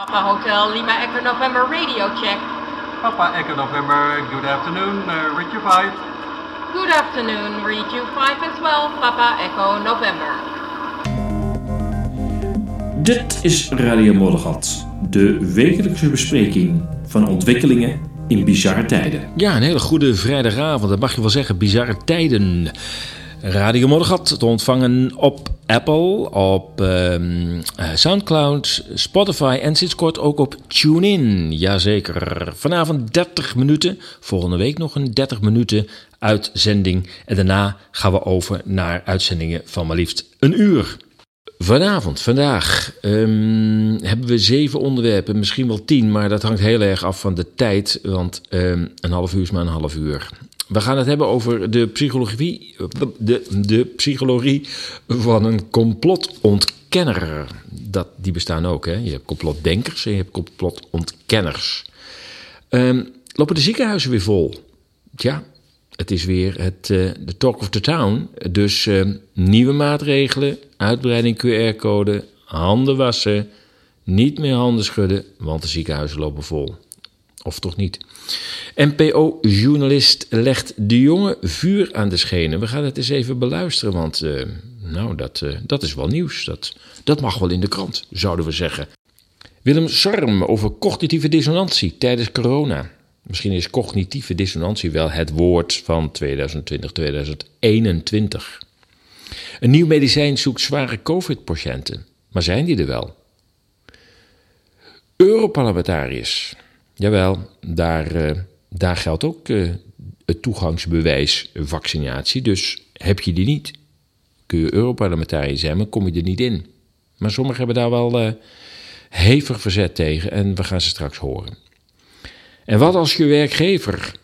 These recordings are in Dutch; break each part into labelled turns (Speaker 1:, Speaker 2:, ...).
Speaker 1: Papa Hotel Lima Echo November radio check.
Speaker 2: Papa Echo November, good afternoon, uh, Richard 5.
Speaker 1: Good afternoon, read you 5 and 12, Papa Echo November.
Speaker 3: Dit is Radio Moddergat, de wekelijkse bespreking van ontwikkelingen in bizarre tijden.
Speaker 4: Ja, een hele goede vrijdagavond, dat mag je wel zeggen, bizarre tijden. Radio Moddergat te ontvangen op Apple, op ehm, eh, Soundcloud, Spotify en sinds kort ook op TuneIn. Jazeker. Vanavond 30 minuten, volgende week nog een 30 minuten uitzending. En daarna gaan we over naar uitzendingen van maar liefst een uur. Vanavond, vandaag, ehm, hebben we zeven onderwerpen, misschien wel tien, maar dat hangt heel erg af van de tijd, want ehm, een half uur is maar een half uur. We gaan het hebben over de psychologie, de, de psychologie van een complotontkenner. Dat, die bestaan ook, hè? Je hebt complotdenkers en je hebt complotontkenners. Um, lopen de ziekenhuizen weer vol? Ja, het is weer het, uh, de talk of the town. Dus uh, nieuwe maatregelen, uitbreiding QR-code, handen wassen, niet meer handen schudden, want de ziekenhuizen lopen vol. Of toch niet? NPO-journalist legt de jongen vuur aan de schenen. We gaan het eens even beluisteren, want uh, nou, dat, uh, dat is wel nieuws. Dat, dat mag wel in de krant, zouden we zeggen. Willem Sarm over cognitieve dissonantie tijdens corona. Misschien is cognitieve dissonantie wel het woord van 2020-2021. Een nieuw medicijn zoekt zware COVID-patiënten. Maar zijn die er wel? Europarlementariërs. Jawel, daar, uh, daar geldt ook uh, het toegangsbewijs vaccinatie. Dus heb je die niet, kun je Europarlementariër zijn, maar kom je er niet in. Maar sommigen hebben daar wel uh, hevig verzet tegen en we gaan ze straks horen. En wat als je werkgever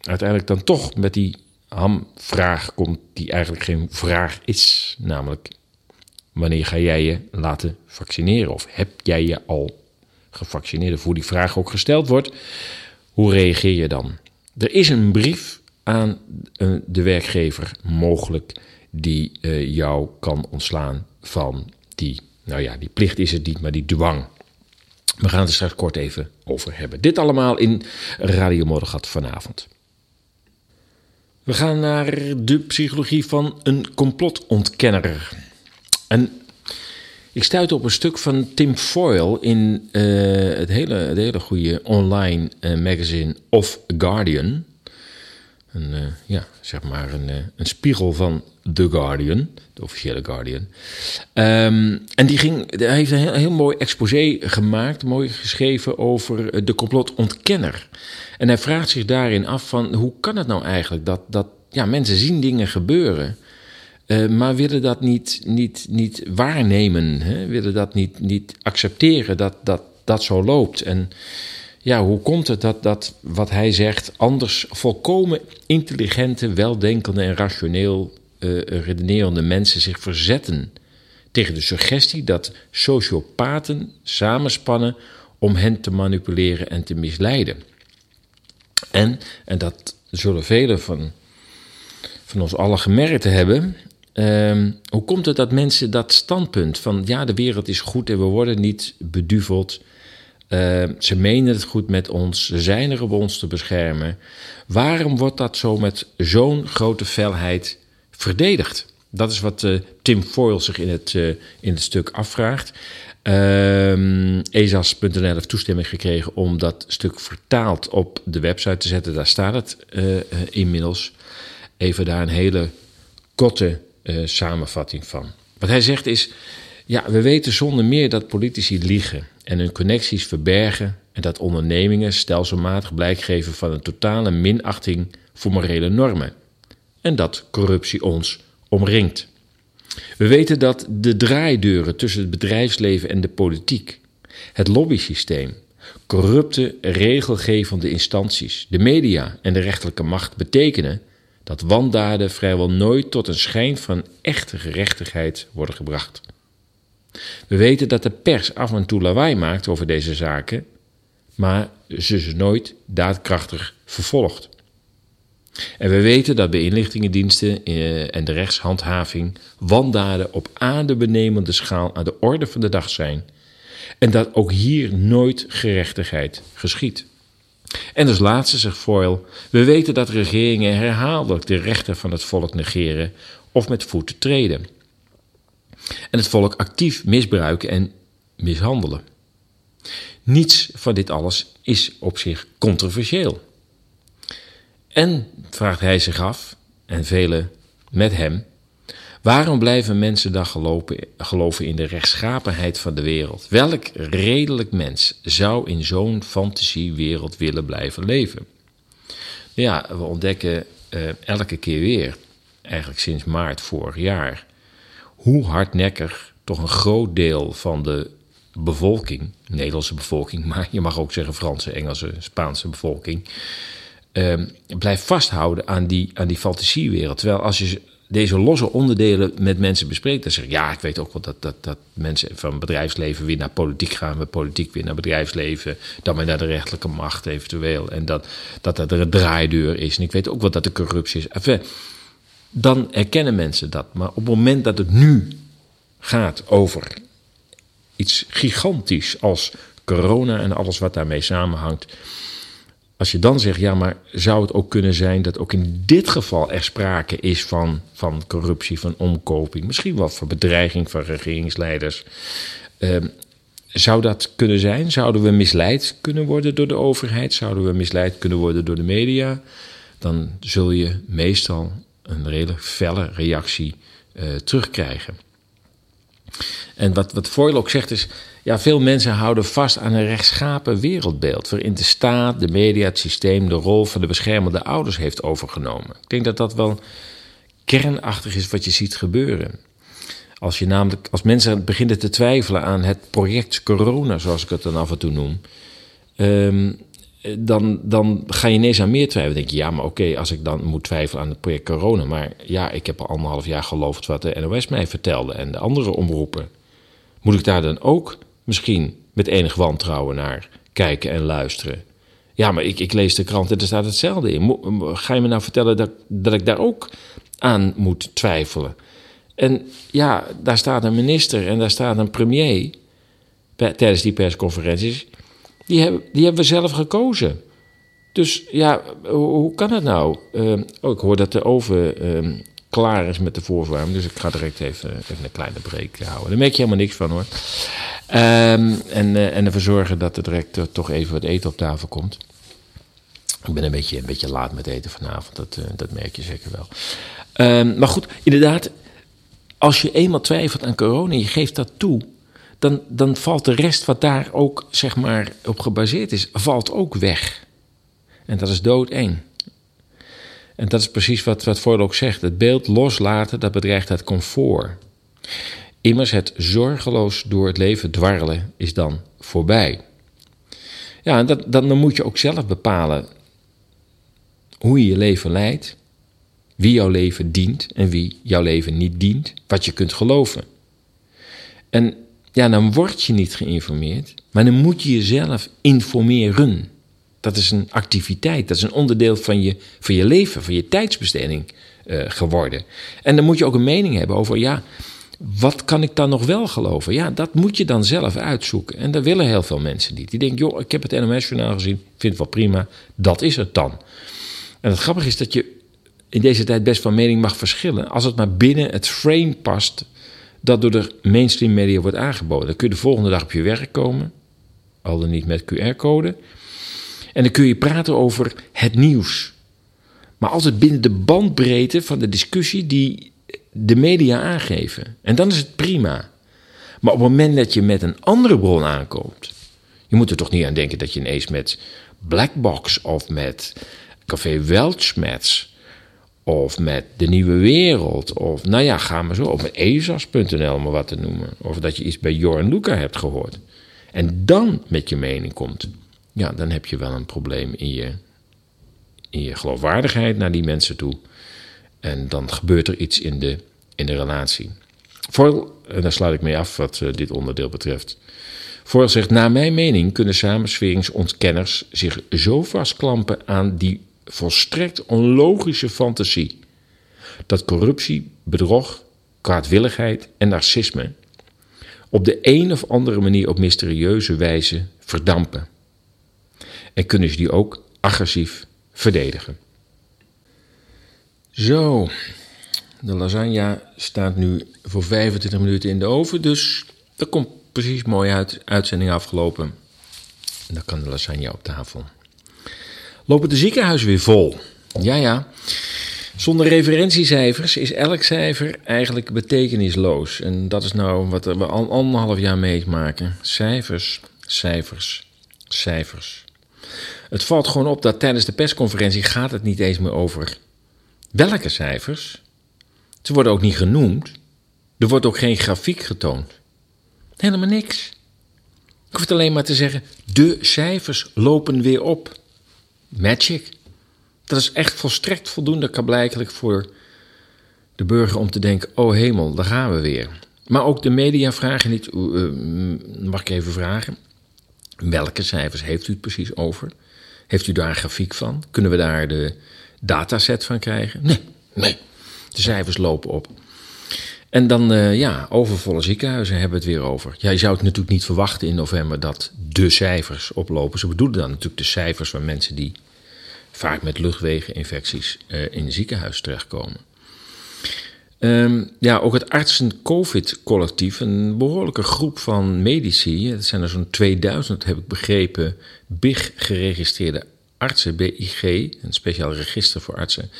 Speaker 4: uiteindelijk dan toch met die hamvraag komt, die eigenlijk geen vraag is, namelijk wanneer ga jij je laten vaccineren of heb jij je al gevaccineerd, voor die vraag ook gesteld wordt, hoe reageer je dan? Er is een brief aan de werkgever mogelijk die uh, jou kan ontslaan van die, nou ja, die plicht is het niet, maar die dwang. We gaan het er straks kort even over hebben. Dit allemaal in Radio Moddergat vanavond. We gaan naar de psychologie van een complotontkenner. En ik stuitte op een stuk van Tim Foyle in uh, het, hele, hele goede online uh, magazine Of Guardian. Een, uh, ja, zeg maar een, een spiegel van The Guardian, de officiële Guardian. Um, en die ging, hij heeft een heel, heel mooi exposé gemaakt, mooi geschreven over de complotontkenner. En hij vraagt zich daarin af van hoe kan het nou eigenlijk dat, dat ja, mensen zien dingen gebeuren... Uh, maar willen dat niet, niet, niet waarnemen, hè? willen dat niet, niet accepteren dat, dat dat zo loopt. En ja, hoe komt het dat, dat wat hij zegt anders volkomen intelligente, weldenkende en rationeel uh, redenerende mensen zich verzetten tegen de suggestie dat sociopaten samenspannen om hen te manipuleren en te misleiden. En, en dat zullen velen van, van ons allen gemerkt hebben, Um, hoe komt het dat mensen dat standpunt van ja, de wereld is goed en we worden niet beduveld. Uh, ze menen het goed met ons, ze zijn er om ons te beschermen. Waarom wordt dat zo met zo'n grote felheid verdedigd? Dat is wat uh, Tim Foyle zich in het, uh, in het stuk afvraagt. Um, ESAS.nl heeft toestemming gekregen om dat stuk vertaald op de website te zetten. Daar staat het inmiddels. Even daar een hele korte uh, samenvatting van. Wat hij zegt is: ja, we weten zonder meer dat politici liegen en hun connecties verbergen en dat ondernemingen stelselmatig blijk geven van een totale minachting voor morele normen en dat corruptie ons omringt. We weten dat de draaideuren tussen het bedrijfsleven en de politiek, het lobbysysteem, corrupte regelgevende instanties, de media en de rechterlijke macht betekenen dat wandaden vrijwel nooit tot een schijn van echte gerechtigheid worden gebracht. We weten dat de pers af en toe lawaai maakt over deze zaken, maar ze ze nooit daadkrachtig vervolgt. En we weten dat bij inlichtingendiensten eh, en de rechtshandhaving wandaden op adebenemende schaal aan de orde van de dag zijn En dat ook hier nooit gerechtigheid geschiet. En als laatste zegt Foyle: We weten dat regeringen herhaaldelijk de rechten van het volk negeren of met voeten treden. En het volk actief misbruiken en mishandelen. Niets van dit alles is op zich controversieel. En, vraagt hij zich af, en velen met hem, waarom blijven mensen dan geloven in de rechtschapenheid van de wereld? Welk redelijk mens zou in zo'n fantasiewereld willen blijven leven? Ja, we ontdekken uh, elke keer weer, eigenlijk sinds maart vorig jaar, hoe hardnekkig toch een groot deel van de bevolking, Nederlandse bevolking, maar je mag ook zeggen Franse, Engelse, Spaanse bevolking, uh, blijft vasthouden aan die, aan die fantasiewereld. Terwijl als je deze losse onderdelen met mensen bespreekt, dan zeg je ja, ik weet ook wel dat, dat, dat mensen van bedrijfsleven weer naar politiek gaan, we politiek weer naar bedrijfsleven, dan weer naar de rechterlijke macht eventueel, en dat, dat er een draaideur is. En ik weet ook wel dat er corruptie is. Enfin, dan erkennen mensen dat. Maar op het moment dat het nu gaat over iets gigantisch als corona en alles wat daarmee samenhangt. Als je dan zegt, ja, maar zou het ook kunnen zijn dat ook in dit geval er sprake is van, van corruptie, van omkoping, misschien wel van bedreiging van regeringsleiders? Uh, zou dat kunnen zijn? Zouden we misleid kunnen worden door de overheid? Zouden we misleid kunnen worden door de media? Dan zul je meestal een redelijk felle reactie uh, terugkrijgen. En wat, wat Foyle ook zegt is, ja, veel mensen houden vast aan een rechtschapen wereldbeeld, waarin de staat, de media, het systeem de rol van de beschermende ouders heeft overgenomen. Ik denk dat dat wel kernachtig is wat je ziet gebeuren. Als, je namelijk, als mensen beginnen te twijfelen aan het project corona, zoals ik het dan af en toe noem, um, dan, dan ga je ineens aan meer twijfelen. Dan denk je, ja, maar oké, als ik dan moet twijfelen aan het project corona. Maar ja, ik heb al anderhalf jaar geloofd wat de NOS mij vertelde en de andere omroepen. Moet ik daar dan ook misschien met enig wantrouwen naar kijken en luisteren? Ja, maar ik, ik lees de krant en er staat hetzelfde in. Ga je me nou vertellen dat, dat ik daar ook aan moet twijfelen? En ja, daar staat een minister en daar staat een premier tijdens die persconferenties die hebben, die hebben we zelf gekozen. Dus ja, hoe, kan het nou? Uh, oh, ik hoor dat de oven uh, klaar is met de voorverwarming. Dus ik ga direct even, even een kleine break houden. Daar merk je helemaal niks van hoor. Um, en, uh, en ervoor zorgen dat er direct toch even wat eten op tafel komt. Ik ben een beetje, een beetje laat met eten vanavond, dat, dat merk je zeker wel. Um, maar goed, inderdaad, als je eenmaal twijfelt aan corona en je geeft dat toe, dan, dan valt de rest wat daar ook zeg maar, op gebaseerd is, valt ook weg. En dat is doodeng. En dat is precies wat, wat Freud ook zegt. Het beeld loslaten, dat bedreigt het comfort. Immers het zorgeloos door het leven dwarrelen is dan voorbij. Ja, en dat, dan moet je ook zelf bepalen hoe je je leven leidt, wie jouw leven dient en wie jouw leven niet dient, wat je kunt geloven. En ja, dan word je niet geïnformeerd, maar dan moet je jezelf informeren. Dat is een activiteit, dat is een onderdeel van je, van je leven, van je tijdsbesteding uh, geworden. En dan moet je ook een mening hebben over, ja, wat kan ik dan nog wel geloven? Ja, dat moet je dan zelf uitzoeken. En dat willen heel veel mensen niet. Die denken, joh, ik heb het NOS-journaal gezien, vind het wel prima, dat is het dan. En het grappige is dat je in deze tijd best van mening mag verschillen, als het maar binnen het frame past dat door de mainstream media wordt aangeboden. Dan kun je de volgende dag op je werk komen, al dan niet met QR-code. En dan kun je praten over het nieuws. Maar altijd binnen de bandbreedte van de discussie die de media aangeven. En dan is het prima. Maar op het moment dat je met een andere bron aankomt, je moet er toch niet aan denken dat je ineens met Blackbox of met Café Weltschmerz of met De Nieuwe Wereld. Of nou ja, ga maar zo. Of met ezas.nl, maar wat te noemen. Of dat je iets bij Joran Luca hebt gehoord. En dan met je mening komt. Ja, dan heb je wel een probleem in je, in je geloofwaardigheid naar die mensen toe. En dan gebeurt er iets in de, in de relatie. Voor, en daar sluit ik mee af wat uh, dit onderdeel betreft. Voor zegt, naar mijn mening kunnen samensweringsontkenners zich zo vastklampen aan die volstrekt onlogische fantasie dat corruptie, bedrog, kwaadwilligheid en narcisme op de een of andere manier op mysterieuze wijze verdampen. En kunnen ze die ook agressief verdedigen. Zo, de lasagne staat nu voor 25 minuten in de oven, dus dat komt precies mooi uit. Uitzending afgelopen. Dan kan de lasagne op tafel. Lopen de ziekenhuizen weer vol? Ja, ja. Zonder referentiecijfers is elk cijfer eigenlijk betekenisloos. En dat is nou wat we al anderhalf jaar meemaken. Cijfers, cijfers, cijfers. Het valt gewoon op dat tijdens de persconferentie gaat het niet eens meer over welke cijfers. Ze worden ook niet genoemd. Er wordt ook geen grafiek getoond. Helemaal niks. Ik hoef alleen maar te zeggen: de cijfers lopen weer op. Magic. Dat is echt volstrekt voldoende kablijkelijk voor de burger om te denken: oh hemel, daar gaan we weer. Maar ook de media vragen niet: uh, mag ik even vragen? Welke cijfers heeft u het precies over? Heeft u daar een grafiek van? Kunnen we daar de dataset van krijgen? Nee, nee. De cijfers lopen op. En dan, uh, ja, overvolle ziekenhuizen hebben we het weer over. Ja, je zou het natuurlijk niet verwachten in november dat de cijfers oplopen. Ze bedoelen dan natuurlijk de cijfers van mensen die vaak met luchtwegeninfecties uh, in het ziekenhuis terechtkomen. Um, ja, ook het artsen-COVID-collectief, een behoorlijke groep van medici, het zijn er zo'n 2000, heb ik begrepen, BIG geregistreerde artsen, BIG, een speciaal register voor artsen,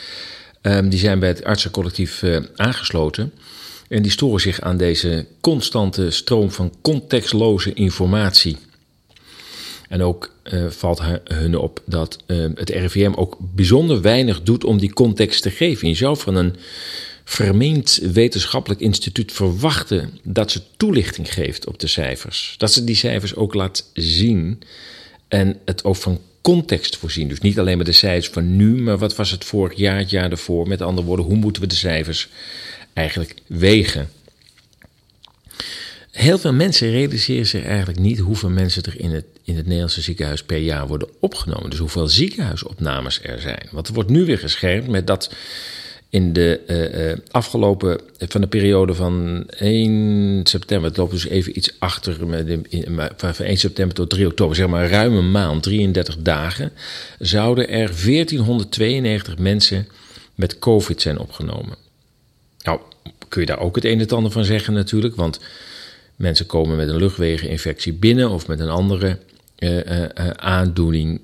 Speaker 4: um, die zijn bij het artsencollectief uh, aangesloten. En die storen zich aan deze constante stroom van contextloze informatie. En ook uh, valt hun op dat uh, het RIVM ook bijzonder weinig doet om die context te geven. Je zou van een vermeend wetenschappelijk instituut verwachten dat ze toelichting geeft op de cijfers. Dat ze die cijfers ook laat zien en het ook van context voorzien. Dus niet alleen maar de cijfers van nu, maar wat was het vorig jaar, het jaar ervoor. Met andere woorden, hoe moeten we de cijfers eigenlijk wegen? Heel veel mensen realiseren zich eigenlijk niet hoeveel mensen er in het, in het Nederlandse ziekenhuis per jaar worden opgenomen. Dus hoeveel ziekenhuisopnames er zijn. Want er wordt nu weer geschermd met dat in de uh, uh, afgelopen, van de periode van 1 september, het loopt dus even iets achter, met van 1 september tot 3 oktober, zeg maar een maand, 33 dagen, zouden er 1492 mensen met COVID zijn opgenomen. Nou, kun je daar ook het een en het ander van zeggen natuurlijk, want mensen komen met een luchtwegeninfectie binnen of met een andere aandoening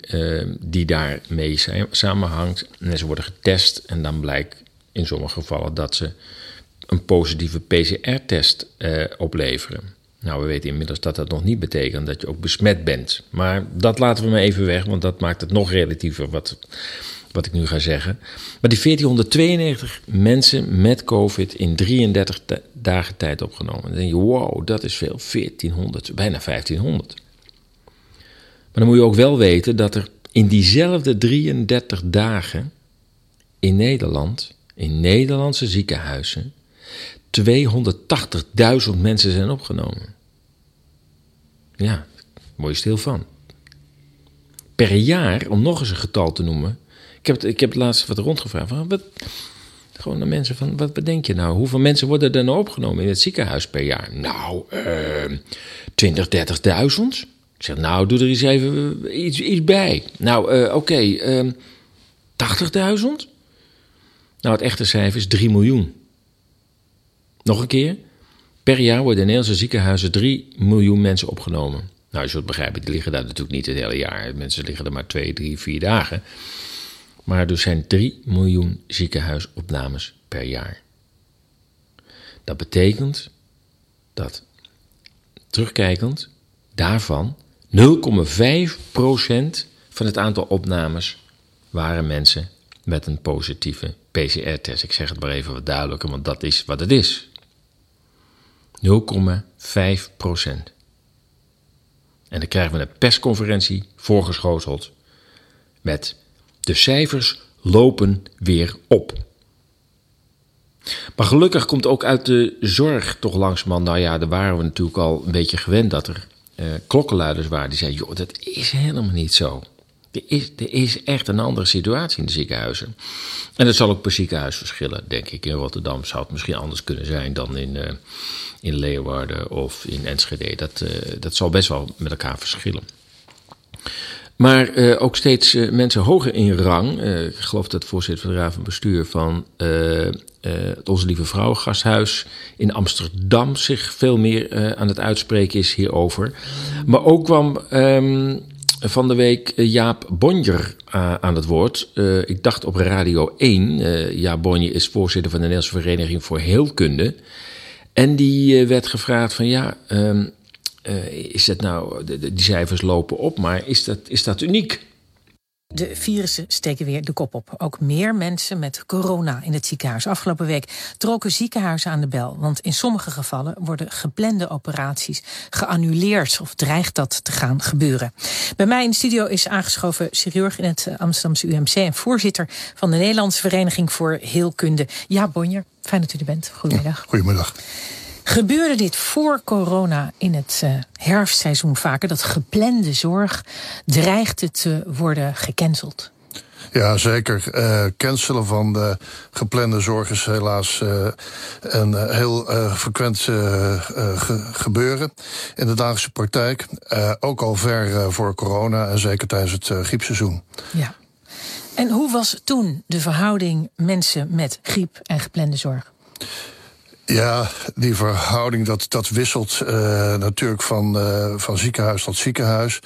Speaker 4: die daarmee samenhangt. En ze worden getest en dan blijkt in sommige gevallen dat ze een positieve PCR-test uh, opleveren. Nou, we weten inmiddels dat dat nog niet betekent dat je ook besmet bent. Maar dat laten we maar even weg, want dat maakt het nog relatiever wat, wat ik nu ga zeggen. Maar die 1492 mensen met COVID in 33 dagen tijd opgenomen. Dan denk je, wow, dat is veel. 1400, bijna 1500. Maar dan moet je ook wel weten dat er in diezelfde 33 dagen in Nederland in Nederlandse ziekenhuizen 280.000 mensen zijn opgenomen. Ja, mooi stil van. Per jaar, om nog eens een getal te noemen. Ik heb het, ik heb laatst wat rondgevraagd. Van, wat, gewoon naar mensen van, wat bedenk je nou? Hoeveel mensen worden er nou opgenomen in het ziekenhuis per jaar? Nou, uh, 20, 30.000. Ik zeg, nou, doe er eens even iets, iets bij. Nou, uh, oké, okay, uh, 80.000? Nou, het echte cijfer is 3 miljoen. Nog een keer. Per jaar worden in Nederlandse ziekenhuizen 3 miljoen mensen opgenomen. Nou, je zult begrijpen, die liggen daar natuurlijk niet het hele jaar. Mensen liggen er maar 2, 3, 4 dagen. Maar er zijn 3 miljoen ziekenhuisopnames per jaar. Dat betekent dat, terugkijkend, daarvan 0,5% van het aantal opnames waren mensen met een positieve PCR-test. Ik zeg het maar even wat duidelijker, want dat is wat het is. 0,5 procent. En dan krijgen we een persconferentie voorgeschoteld met de cijfers lopen weer op. Maar gelukkig komt ook uit de zorg toch langzamerhand, nou ja, daar waren we natuurlijk al een beetje gewend dat er eh, klokkenluiders waren die zeiden, joh, dat is helemaal niet zo. Er is, is echt een andere situatie in de ziekenhuizen. En dat zal ook per ziekenhuis verschillen, denk ik. In Rotterdam zou het misschien anders kunnen zijn dan in, uh, in Leeuwarden of in Enschede. Dat, uh, dat zal best wel met elkaar verschillen. Maar uh, ook steeds mensen hoger in rang. Ik geloof dat voorzitter van de Raad van Bestuur van het Onze Lieve Vrouw Gasthuis in Amsterdam zich veel meer aan het uitspreken is hierover. Maar ook kwam um, van de week Jaap Bonjer aan het woord. ik dacht op Radio 1. Jaap Bonjer is voorzitter van de Nederlandse Vereniging voor Heelkunde. En die werd gevraagd van ja. Uh, is dat nou, de, die cijfers lopen op, maar is dat, is dat uniek?
Speaker 5: De virussen steken weer de kop op. Ook meer mensen met corona in het ziekenhuis. Afgelopen week trokken ziekenhuizen aan de bel. Want in sommige gevallen worden geplande operaties geannuleerd. Of dreigt dat te gaan gebeuren. Bij mij in de studio is aangeschoven chirurg in het Amsterdamse UMC. En voorzitter van de Nederlandse Vereniging voor Heelkunde. Ja, Bonjer. Fijn dat u er bent. Goedemiddag.
Speaker 6: Goedemiddag.
Speaker 5: Gebeurde dit voor corona in het uh, herfstseizoen vaker? Dat geplande zorg dreigde te worden gecanceld?
Speaker 6: Ja, zeker. Uh, cancelen van de geplande zorg is helaas uh, een heel frequent ge gebeuren in de dagelijkse praktijk. ook al ver voor corona en zeker tijdens het griepseizoen.
Speaker 5: Ja. En hoe was toen de verhouding mensen met griep en geplande zorg?
Speaker 6: Ja, die verhouding dat, dat wisselt uh, natuurlijk van, uh, van ziekenhuis tot ziekenhuis.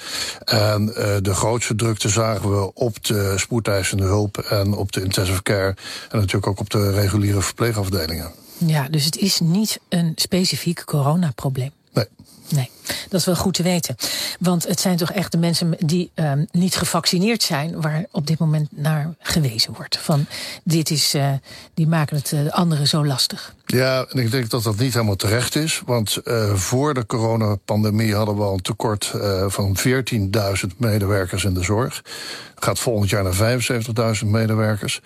Speaker 6: En uh, de grootste drukte zagen we op de spoedeisende hulp en op de intensive care. En natuurlijk ook op de reguliere verpleegafdelingen.
Speaker 5: Ja, dus het is niet een specifiek coronaprobleem.
Speaker 6: Nee.
Speaker 5: Nee, dat is wel goed te weten. Want het zijn toch echt de mensen die um, niet gevaccineerd zijn, waar op dit moment naar gewezen wordt. Van dit is, uh, die maken het uh, anderen zo lastig.
Speaker 6: Ja, en ik denk dat dat niet helemaal terecht is. Want uh, voor de coronapandemie hadden we al een tekort van 14.000 medewerkers in de zorg. Gaat volgend jaar naar 75.000 medewerkers.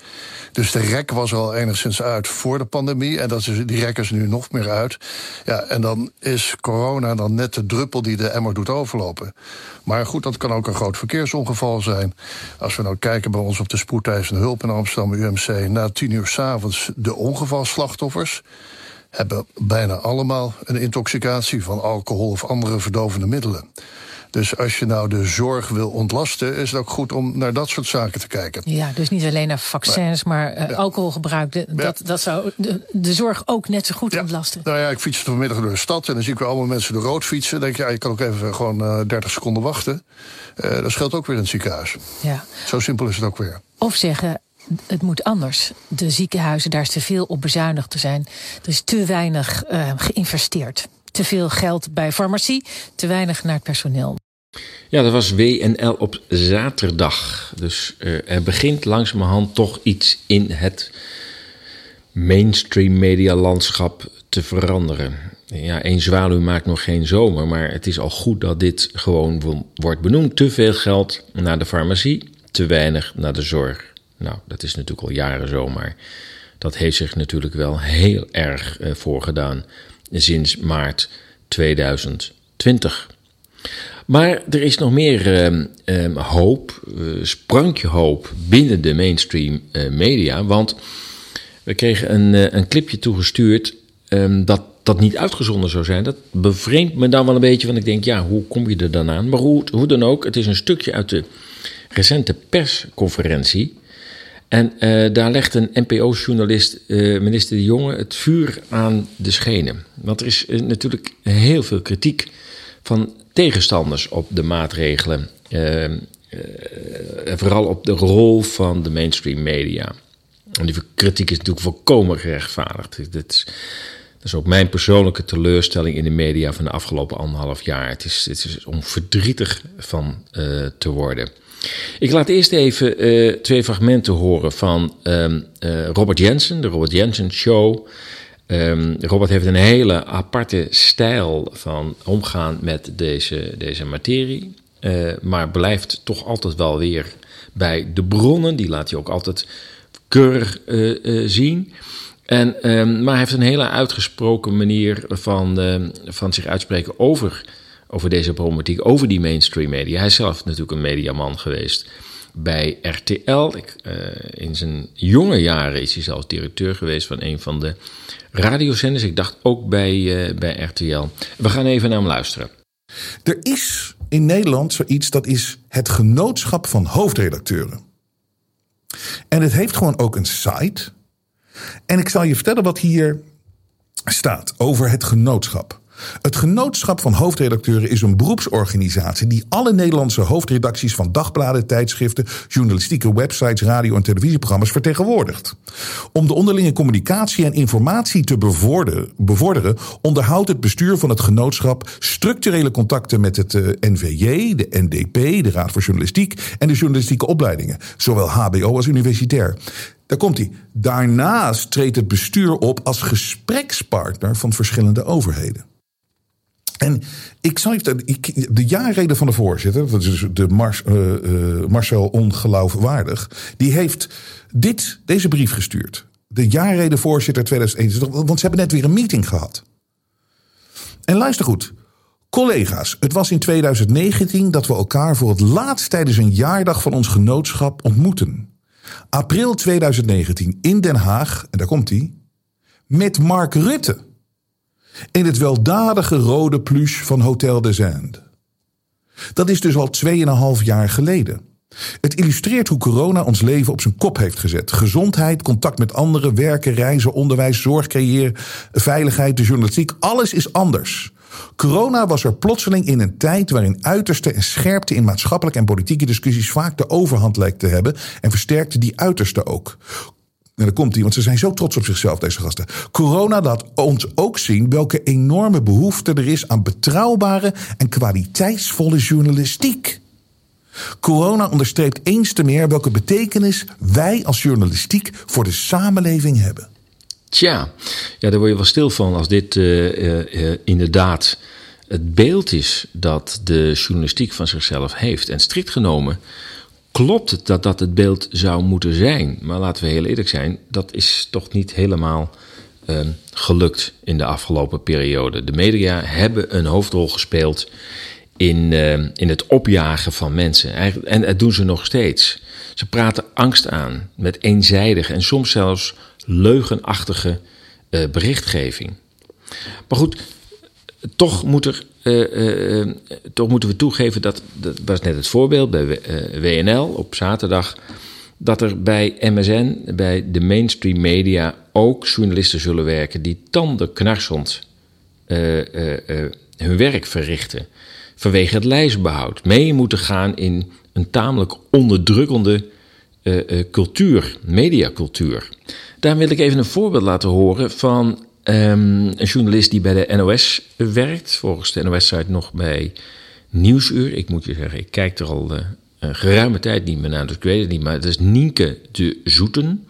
Speaker 6: Dus de rek was al enigszins uit voor de pandemie. En dat is, die rek is nu nog meer uit. Ja, en dan is corona dan net de druppel die de emmer doet overlopen. Maar goed, dat kan ook een groot verkeersongeval zijn. Als we nou kijken bij ons op de spoedeisende hulp in Amsterdam UMC... na tien uur s'avonds de ongevalslachtoffers hebben bijna allemaal een intoxicatie van alcohol of andere verdovende middelen. Dus als je nou de zorg wil ontlasten, is het ook goed om naar dat soort zaken te kijken.
Speaker 5: Ja, dus niet alleen naar vaccins, maar, maar uh, ja. alcoholgebruik. De, ja. dat, dat zou de, de, zorg ook net zo goed
Speaker 6: ja.
Speaker 5: ontlasten.
Speaker 6: Nou ja, ik fiets vanmiddag door de stad en dan zie ik weer allemaal mensen door rood fietsen. Dan denk je, ja, je kan ook even gewoon uh, 30 seconden wachten. Uh, dat scheelt ook weer in het ziekenhuis.
Speaker 5: Ja.
Speaker 6: Zo simpel is het ook weer.
Speaker 5: Of zeggen, het moet anders. De ziekenhuizen, daar is te veel op bezuinigd te zijn. Er is te weinig uh, geïnvesteerd. Te veel geld bij farmacie, te weinig naar het personeel.
Speaker 4: Ja, dat was WNL op zaterdag. Dus uh, er begint langzamerhand toch iets in het mainstream media landschap te veranderen. Ja, één zwaluw maakt nog geen zomer, maar het is al goed dat dit gewoon wordt benoemd. Te veel geld naar de farmacie, te weinig naar de zorg. Nou, dat is natuurlijk al jaren zo, maar dat heeft zich natuurlijk wel heel erg uh, voorgedaan sinds maart 2020. Maar er is nog meer uh, uh, hoop, uh, sprankje hoop binnen de mainstream media. Want we kregen een, een clipje toegestuurd um, dat dat niet uitgezonden zou zijn. Dat bevreemdt me dan wel een beetje, want ik denk, ja, hoe kom je er dan aan? Maar hoe, hoe dan ook, het is een stukje uit de recente persconferentie. En daar legt een NPO-journalist, minister De Jonge, het vuur aan de schenen. Want er is natuurlijk heel veel kritiek van tegenstanders op de maatregelen. Uh, vooral op de rol van de mainstream media. En die kritiek is natuurlijk volkomen gerechtvaardigd. Dat is, dat is ook mijn persoonlijke teleurstelling in de media van de afgelopen anderhalf jaar. Het is, het is om verdrietig van te worden. Ik laat eerst even twee fragmenten horen van ehm, Robert Jensen, de Robert Jensen Show. Um, Robert heeft een hele aparte stijl van omgaan met deze, deze materie. Uh, maar blijft toch altijd wel weer bij de bronnen. Die laat hij ook altijd keurig zien. En, um, maar hij heeft een hele uitgesproken manier van, van zich uitspreken over, over deze problematiek, over die mainstream media. Hij is zelf natuurlijk een mediaman geweest. bij RTL. Ik, uh, in zijn jonge jaren is hij zelfs directeur geweest van een van de radiozenders. Ik dacht ook bij, uh, bij RTL. We gaan even naar hem luisteren.
Speaker 7: Er is in Nederland zoiets dat is het genootschap van hoofdredacteuren. En het heeft gewoon ook een site. En ik zal je vertellen wat hier staat over het genootschap. Het Genootschap van Hoofdredacteuren is een beroepsorganisatie die alle Nederlandse hoofdredacties van dagbladen, tijdschriften, journalistieke websites, radio- en televisieprogramma's vertegenwoordigt. Om de onderlinge communicatie en informatie te bevorderen, onderhoudt het bestuur van het genootschap structurele contacten met het eh, NVJ, de NDP, de Raad voor Journalistiek en de journalistieke opleidingen, zowel HBO als universitair. Daar komt hij. Daarnaast treedt het bestuur op als gesprekspartner van verschillende overheden. En ik zal even, de jaarreden van de voorzitter, dat is de uh, uh, Marcel Ongeloofwaardig, die heeft dit, deze brief gestuurd. De jaarreden voorzitter 2021, want ze hebben net weer een meeting gehad. En luister goed. Collega's, het was in 2019 dat we elkaar voor het laatst tijdens een jaardag van ons genootschap ontmoeten. April 2019 in Den Haag, en daar komt hij, met Mark Rutte in het weldadige rode pluche van Hotel des Indes. Dat is dus al 2,5 jaar geleden. Het illustreert hoe corona ons leven op zijn kop heeft gezet. Gezondheid, contact met anderen, werken, reizen, onderwijs, zorg creëren, veiligheid, de journalistiek, alles is anders. Corona was er plotseling in een tijd waarin uiterste en scherpte in maatschappelijke en politieke discussies vaak de overhand lijkt te hebben en versterkte die uiterste ook. En dan komt hij, want ze zijn zo trots op zichzelf, deze gasten. Corona laat ons ook zien welke enorme behoefte er is aan betrouwbare en kwaliteitsvolle journalistiek. Corona onderstreept eens te meer welke betekenis wij als journalistiek voor de samenleving hebben.
Speaker 4: Tja, ja, daar word je wel stil van als dit uh, uh, inderdaad het beeld is dat de journalistiek van zichzelf heeft. En strikt genomen klopt het dat dat het beeld zou moeten zijn. Maar laten we heel eerlijk zijn, dat is toch niet helemaal uh, gelukt in de afgelopen periode. De media hebben een hoofdrol gespeeld in, uh, in het opjagen van mensen. En dat doen ze nog steeds. Ze praten angst aan met eenzijdige en soms zelfs leugenachtige uh, berichtgeving. Maar goed, toch moet er uh, uh, toch moeten we toegeven dat, dat was net het voorbeeld bij WNL op zaterdag, dat er bij MSN, bij de mainstream media, ook journalisten zullen werken die tandenknarsend hun werk verrichten. Vanwege het lijstbehoud. Mee moeten gaan in een tamelijk onderdrukkende cultuur, mediacultuur. Daar wil ik even een voorbeeld laten horen van Um, een journalist die bij de NOS werkt, volgens de NOS-site nog bij Nieuwsuur. Ik moet je zeggen, ik kijk er al uh, een geruime tijd niet meer naar, dus ik weet het niet. Maar het is Nienke de Zoeten,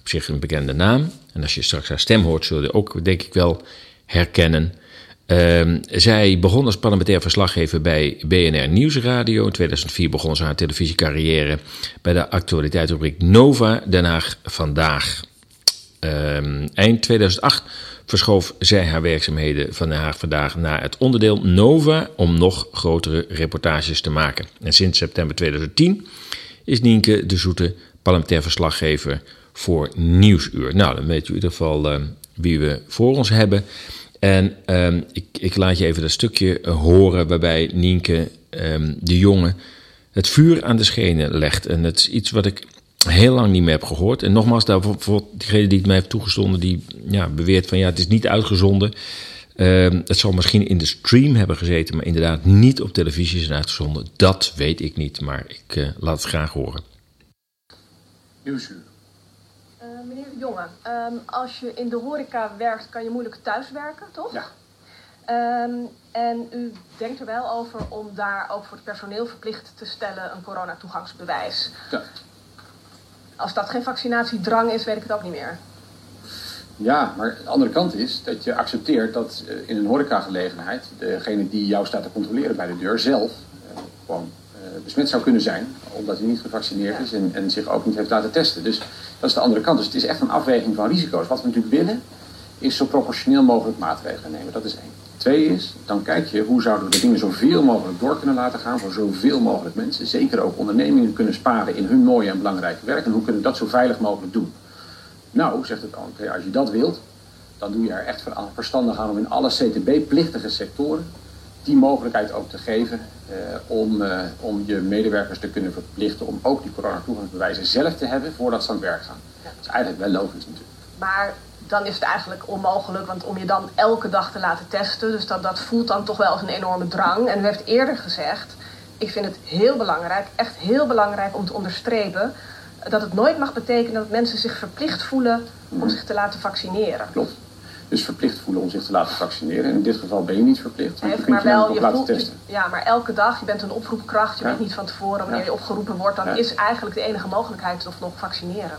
Speaker 4: op zich een bekende naam. En als je straks haar stem hoort, zul je ook, denk ik, wel herkennen. Um, zij begon als parlementair verslaggever bij BNR Nieuwsradio. In 2004 begon ze haar televisiecarrière bij de actualiteitsrubriek Nova, Haag Vandaag. Um, eind 2008 verschoof zij haar werkzaamheden van Den Haag vandaag naar het onderdeel Nova om nog grotere reportages te maken. En sinds september 2010 is Nienke de Zoete parlementair verslaggever voor Nieuwsuur. Nou, dan weet u in ieder geval uh, wie we voor ons hebben. En um, ik, ik, laat je even dat stukje horen waarbij Nienke de jongen het vuur aan de schenen legt. En het is iets wat ik heel lang niet meer heb gehoord. En nogmaals, daarvoor diegene die het mij heeft toegestonden, die ja, beweert van ja, het is niet uitgezonden. Uh, het zal misschien in de stream hebben gezeten, maar inderdaad niet op televisie zijn uitgezonden. Dat weet ik niet, maar ik uh, laat het graag horen.
Speaker 8: Nieuwsuur. Uh, meneer de Jonge, um, als je in de horeca werkt, kan je moeilijk thuiswerken, toch?
Speaker 9: Ja.
Speaker 8: Um, en u denkt er wel over om daar ook voor het personeel verplicht te stellen een coronatoegangsbewijs.
Speaker 9: Ja.
Speaker 8: Als dat geen vaccinatiedrang is, weet ik het ook niet meer.
Speaker 9: Ja, maar de andere kant is dat je accepteert dat eh, in een horecagelegenheid degene die jou staat te controleren bij de deur zelf uh, gewoon uh, besmet zou kunnen zijn, omdat hij niet gevaccineerd ja. is en, en, zich ook niet heeft laten testen. Dus dat is de andere kant. Dus het is echt een afweging van risico's. Wat we natuurlijk willen, is zo proportioneel mogelijk maatregelen nemen. Dat is één. Twee is, dan kijk je hoe zouden we de dingen zoveel mogelijk door kunnen laten gaan voor zoveel mogelijk mensen. Zeker ook ondernemingen kunnen sparen in hun mooie en belangrijke werk. En hoe kunnen we dat zo veilig mogelijk doen? Nou, zegt het oké, als je dat wilt, dan doe je er echt verstandig aan om in alle CTB-plichtige sectoren die mogelijkheid ook te geven eh, om, eh, om je medewerkers te kunnen verplichten om ook die coronatoegangsbewijzen zelf te hebben voordat ze aan het werk gaan. Dat is eigenlijk wel logisch natuurlijk.
Speaker 8: Maar dan is het eigenlijk onmogelijk, want om je dan elke dag te laten testen, dus dat, dat voelt dan toch wel als een enorme drang. En u heeft eerder gezegd, ik vind het heel belangrijk, echt heel belangrijk om te onderstrepen, dat het nooit mag betekenen dat mensen zich verplicht voelen om zich te laten vaccineren.
Speaker 9: Klopt. Dus verplicht voelen om zich te laten vaccineren. En in dit geval ben je niet verplicht, want je kunt je
Speaker 8: wel, je
Speaker 9: laten
Speaker 8: voelt,
Speaker 9: testen.
Speaker 8: ja, maar elke dag, je bent een oproepkracht, je
Speaker 9: Ja.
Speaker 8: weet niet van tevoren wanneer
Speaker 9: Ja.
Speaker 8: je opgeroepen wordt, dan
Speaker 9: Ja.
Speaker 8: is eigenlijk de enige mogelijkheid toch nog vaccineren.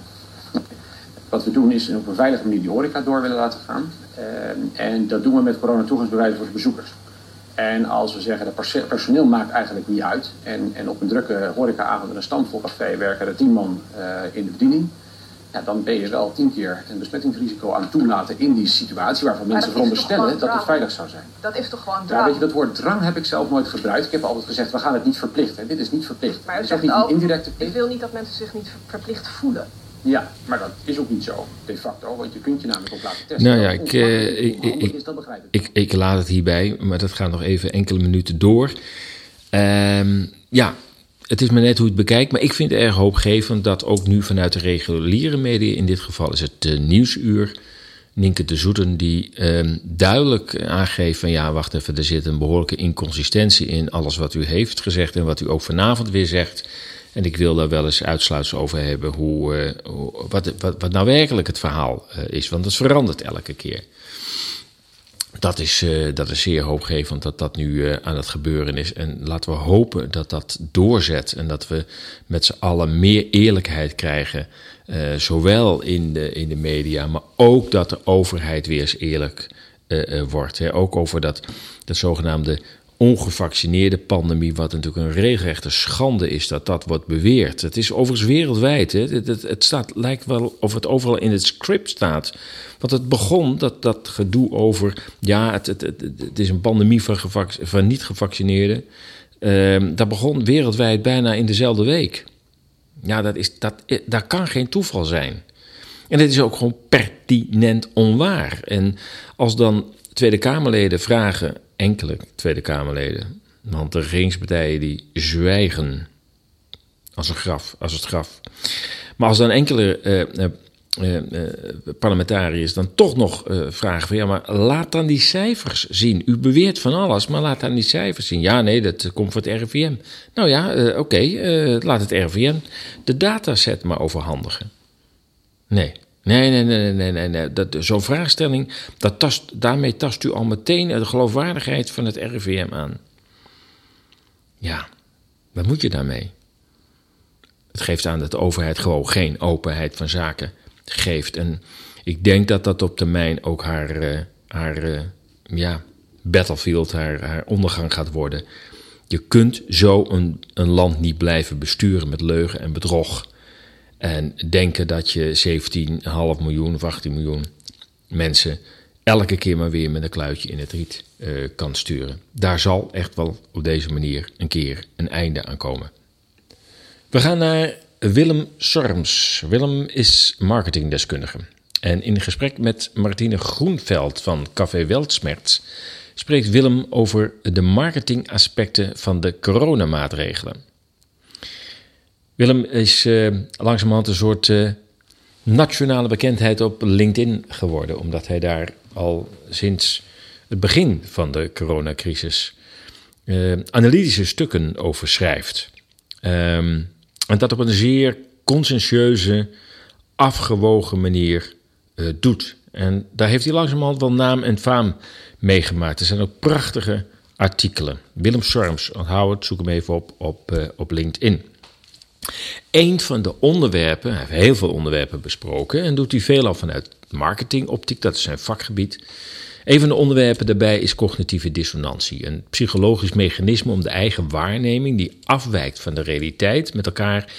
Speaker 9: Wat we doen is op een veilige manier die horeca door willen laten gaan. Eh, en dat doen we met coronatoegangsbewijzen voor de bezoekers. En als we zeggen dat personeel maakt eigenlijk niet uit. En, en op een drukke horecaavond in een stamvol café werken er tien man eh, in de bediening. Ja, dan ben je wel tien keer een besmettingsrisico aan het toelaten in die situatie waarvan mensen veronderstellen dat het veilig zou zijn.
Speaker 8: Dat is toch gewoon
Speaker 9: Ja,
Speaker 8: drang?
Speaker 9: weet je, dat woord drang heb ik zelf nooit gebruikt. Ik heb altijd gezegd, we gaan het niet verplichten. Dit is niet verplicht.
Speaker 8: Maar u
Speaker 9: het is ook
Speaker 8: zegt
Speaker 9: niet een indirecte
Speaker 8: ik
Speaker 9: plicht.
Speaker 8: wil niet dat mensen zich niet ver- verplicht voelen.
Speaker 9: Ja, maar dat is ook niet zo, de facto. Want je kunt je namelijk ook laten testen.
Speaker 4: Nou ja, ik, eh, ik, ik,
Speaker 9: is, dat begrijp ik.
Speaker 4: ik, ik laat het hierbij, maar dat gaat nog even enkele minuten door. Ehm, ja, het is maar net hoe je het bekijkt, maar ik vind het erg hoopgevend dat ook nu vanuit de reguliere media, in dit geval is het uh, Nieuwsuur, Nienke de Zoeten, die ehm, duidelijk aangeeft van ja, wacht even, er zit een behoorlijke inconsistentie in alles wat u heeft gezegd en wat u ook vanavond weer zegt. En ik wil daar wel eens uitsluitsel over hebben hoe, hoe, wat, wat, wat nou werkelijk het verhaal uh, is, want het verandert elke keer. Dat is, uh, dat is zeer hoopgevend dat dat nu aan het gebeuren is. En laten we hopen dat dat doorzet en dat we met z'n allen meer eerlijkheid krijgen. Zowel in de, in de media, maar ook dat de overheid weer eens eerlijk wordt. Hè. Ook over dat, dat zogenaamde ongevaccineerde pandemie, wat natuurlijk een regelrechte schande is dat dat wordt beweerd. Het is overigens wereldwijd. Hè. Het, het, staat, lijkt wel of het overal in het script staat. Want het begon, dat, dat gedoe over, ja, het, het, is een pandemie van, van niet-gevaccineerden. Uh, dat begon wereldwijd bijna in dezelfde week. Ja, dat, is, dat, dat kan geen toeval zijn. En dit is ook gewoon pertinent onwaar. En als dan Tweede Kamerleden vragen, enkele Tweede Kamerleden, want de regeringspartijen die zwijgen als een graf, als het graf. Maar als dan enkele uh, parlementariërs dan toch nog vragen van ja, maar laat dan die cijfers zien. U beweert van alles, maar laat dan die cijfers zien. Ja, nee, dat komt voor het RIVM. Nou ja, oké, laat het RIVM de dataset maar overhandigen. Nee. Nee, nee, nee, nee, nee, nee. Dat, zo'n vraagstelling, dat tast, daarmee tast u al meteen de geloofwaardigheid van het RIVM aan. Ja, wat moet je daarmee? Het geeft aan dat de overheid gewoon geen openheid van zaken geeft. En ik denk dat dat op termijn ook haar, uh, haar uh, ja, battlefield, haar, haar ondergang gaat worden. Je kunt zo een, een land niet blijven besturen met leugen en bedrog. En denken dat je 17,5 miljoen of 18 miljoen mensen elke keer maar weer met een kluitje in het riet uh, kan sturen. Daar zal echt wel op deze manier een keer een einde aan komen. We gaan naar Willem Sorms. Willem is marketingdeskundige. En in gesprek met Martine Groenveld van Café Weltsmerts spreekt Willem over de marketingaspecten van de coronamaatregelen. Willem is uh, langzamerhand een soort uh, nationale bekendheid op LinkedIn geworden, omdat hij daar al sinds het begin van de coronacrisis uh, analytische stukken over schrijft. Um, en dat op een zeer conscientieuze, afgewogen manier doet. En daar heeft hij langzamerhand wel naam en faam meegemaakt. Er zijn ook prachtige artikelen. Willem Sorms, onthoud het, zoek hem even op op, op LinkedIn. Een van de onderwerpen, hij heeft heel veel onderwerpen besproken en doet hij veelal vanuit marketingoptiek, dat is zijn vakgebied. Een van de onderwerpen daarbij is cognitieve dissonantie, een psychologisch mechanisme om de eigen waarneming, die afwijkt van de realiteit, met elkaar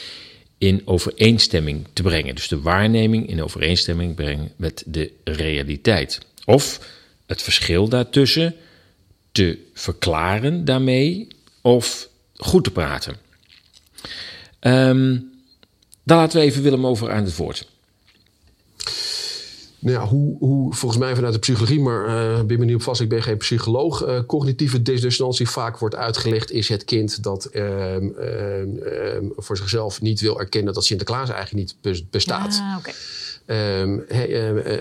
Speaker 4: in overeenstemming te brengen. Dus de waarneming in overeenstemming brengen met de realiteit. Of het verschil daartussen te verklaren daarmee of goed te praten. Um, daar laten we even Willem over aan het woord.
Speaker 10: Nou ja, hoe, hoe volgens mij vanuit de psychologie, maar uh, ben me niet op vast, ik ben geen psycholoog. Uh, cognitieve dissonantie vaak wordt uitgelegd is het kind dat uh, voor zichzelf niet wil erkennen dat Sinterklaas eigenlijk niet bestaat.
Speaker 11: Ah, okay.
Speaker 10: Ehm,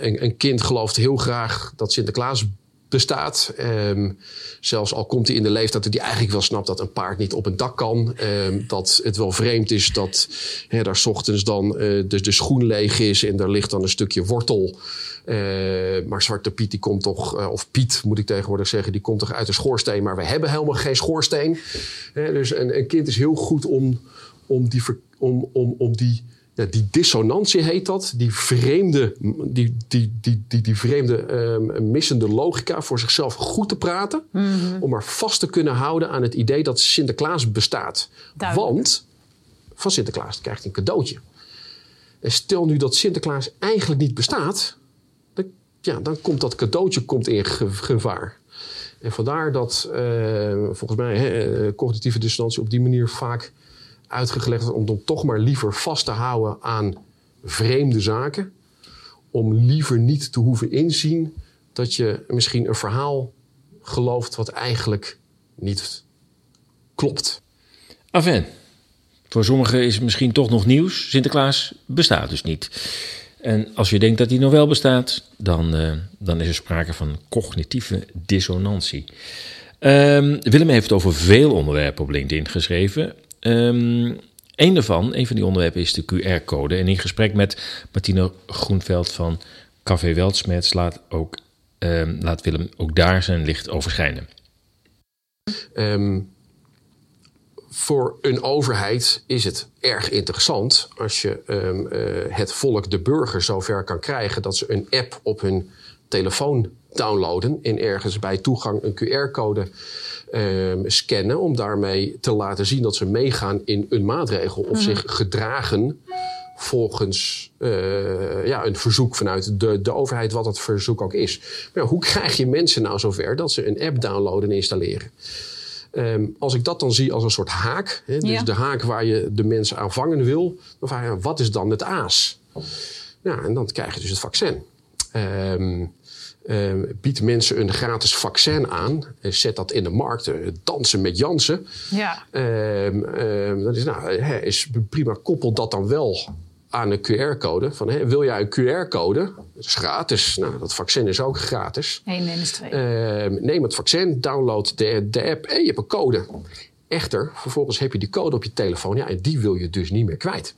Speaker 10: een, een, kind gelooft heel graag dat Sinterklaas bestaat. Um, zelfs al komt hij in de leeftijd dat hij eigenlijk wel snapt dat een paard niet op een dak kan. Um, dat het wel vreemd is dat hè, daar ochtends dan uh, de, schoen leeg is en daar ligt dan een stukje wortel. Uh, maar Zwarte Piet, die komt toch, uh, of Piet moet ik tegenwoordig zeggen, die komt toch uit de schoorsteen. Maar we hebben helemaal geen schoorsteen. dus een, een, kind is heel goed om, om die, om, om, om die die dissonantie heet dat. Die vreemde, die, die, die, die, die vreemde um, missende logica voor zichzelf goed te praten.
Speaker 11: Mm -hmm.
Speaker 10: Om maar vast te kunnen houden aan het idee dat Sinterklaas bestaat.
Speaker 11: Duidelijk.
Speaker 10: Want van Sinterklaas krijgt hij een cadeautje. En stel nu dat Sinterklaas eigenlijk niet bestaat. Dan, ja, dan komt dat cadeautje komt in gevaar. En vandaar dat uh, volgens mij he, cognitieve dissonantie op die manier vaak uitgelegd om toch maar liever vast te houden aan vreemde zaken. Om liever niet te hoeven inzien dat je misschien een verhaal gelooft wat eigenlijk niet klopt.
Speaker 4: Afen. Voor sommigen is het misschien toch nog nieuws. Sinterklaas bestaat dus niet. En als je denkt dat hij nog wel bestaat, dan, uh, dan is er sprake van cognitieve dissonantie. Um, Willem heeft over veel onderwerpen op LinkedIn geschreven. Um, een daarvan, een van die onderwerpen, is de QR-code. En in gesprek met Martine Groenveld van Café Weltsmets laat, ook, um, laat Willem ook daar zijn licht over schijnen.
Speaker 10: Um, voor een overheid is het erg interessant als je uh, het volk, de burger, zover kan krijgen dat ze een app op hun telefoon downloaden en ergens bij toegang een QR-code um, scannen om daarmee te laten zien dat ze meegaan in een maatregel of zich gedragen volgens uh, ja, een verzoek vanuit de, de overheid, wat dat verzoek ook is. Maar ja, hoe krijg je mensen nou zover dat ze een app downloaden en installeren? Um, als ik dat dan zie als een soort haak, hè, dus
Speaker 11: Ja.
Speaker 10: de haak waar je de mensen aan vangen wil, dan vraag je wat is dan het aas? Ja, en dan krijg je dus het vaccin. Um, um, bied mensen een gratis vaccin aan, eh, zet dat in de markt, eh, dansen met Jansen.
Speaker 11: Ja.
Speaker 10: Um, um, dat is, nou, is prima, koppel dat dan wel aan een QR-code. Van, wil jij een QR-code? Dat is gratis. Nou, dat vaccin is ook gratis.
Speaker 11: 1 minus 2.
Speaker 10: Ehm, neem het vaccin, download de, de app en je hebt een code. Echter, vervolgens heb je die code op je telefoon. Ja, en die wil je dus niet meer kwijt.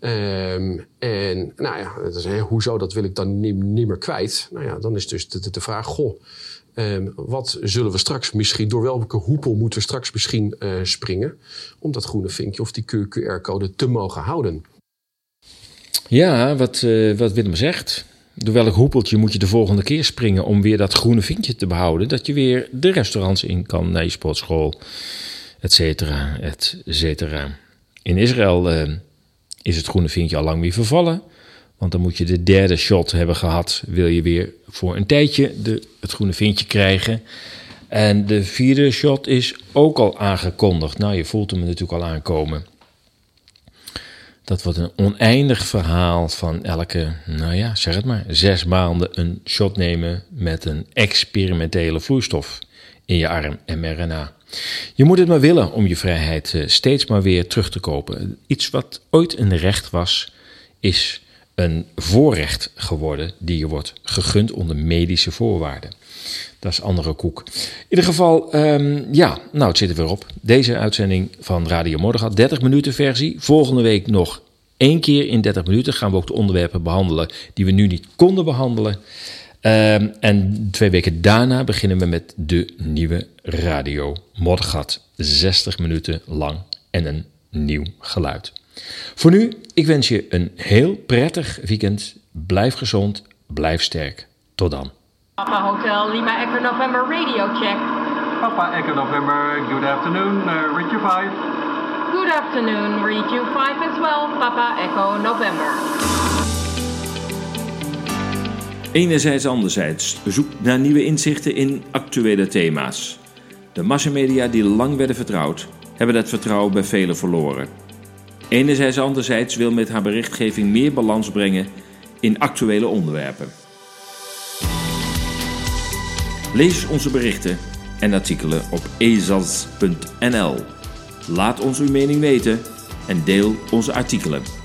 Speaker 10: Ehm, en nou ja, dat is, hè, hoezo dat wil ik dan niet, meer kwijt? Nou ja, dan is dus de, de, vraag, goh, ehm, wat zullen we straks misschien, door welke hoepel moeten we straks misschien eh, springen om dat groene vinkje of die QR-code te mogen houden?
Speaker 4: Ja, wat, uh, wat Willem zegt. Door welk hoepeltje moet je de volgende keer springen om weer dat groene vinkje te behouden? Dat je weer de restaurants in kan, naar je sportschool, et cetera, et cetera. In Israël uh, is het groene vinkje al lang weer vervallen. Want dan moet je de derde shot hebben gehad. Wil je weer voor een tijdje de, het groene vinkje krijgen. En de vierde shot is ook al aangekondigd. Nou, je voelt hem natuurlijk al aankomen. Dat wordt een oneindig verhaal van elke, nou ja, zeg het maar, zes maanden een shot nemen met een experimentele vloeistof in je arm, mRNA. Je moet het maar willen om je vrijheid uh, steeds maar weer terug te kopen. Iets wat ooit een recht was, is een voorrecht geworden die je wordt gegund onder medische voorwaarden. Dat is andere koek. In ieder geval, um, ja, nou het zit er weer op. Deze uitzending van Radio Mordegat, 30 minuten versie. Volgende week nog één keer in 30 minuten gaan we ook de onderwerpen behandelen die we nu niet konden behandelen. Um, en twee weken daarna beginnen we met de nieuwe Radio Moddergat. 60 minuten lang en een nieuw geluid. Voor nu, ik wens je een heel prettig weekend. Blijf gezond, blijf sterk. Tot dan.
Speaker 1: Papa Hotel Lima Echo November radio check.
Speaker 2: Papa Echo November, good afternoon, uh, read you 5.
Speaker 1: Good afternoon, read you 5 as well, Papa Echo November.
Speaker 4: Enerzijds anderzijds zoekt naar nieuwe inzichten in actuele thema's. De massamedia die lang werden vertrouwd, hebben dat vertrouwen bij velen verloren. Enerzijds anderzijds wil met haar berichtgeving meer balans brengen in actuele onderwerpen. Lees onze berichten en artikelen op ezas.nl. Laat ons uw mening weten en deel onze artikelen.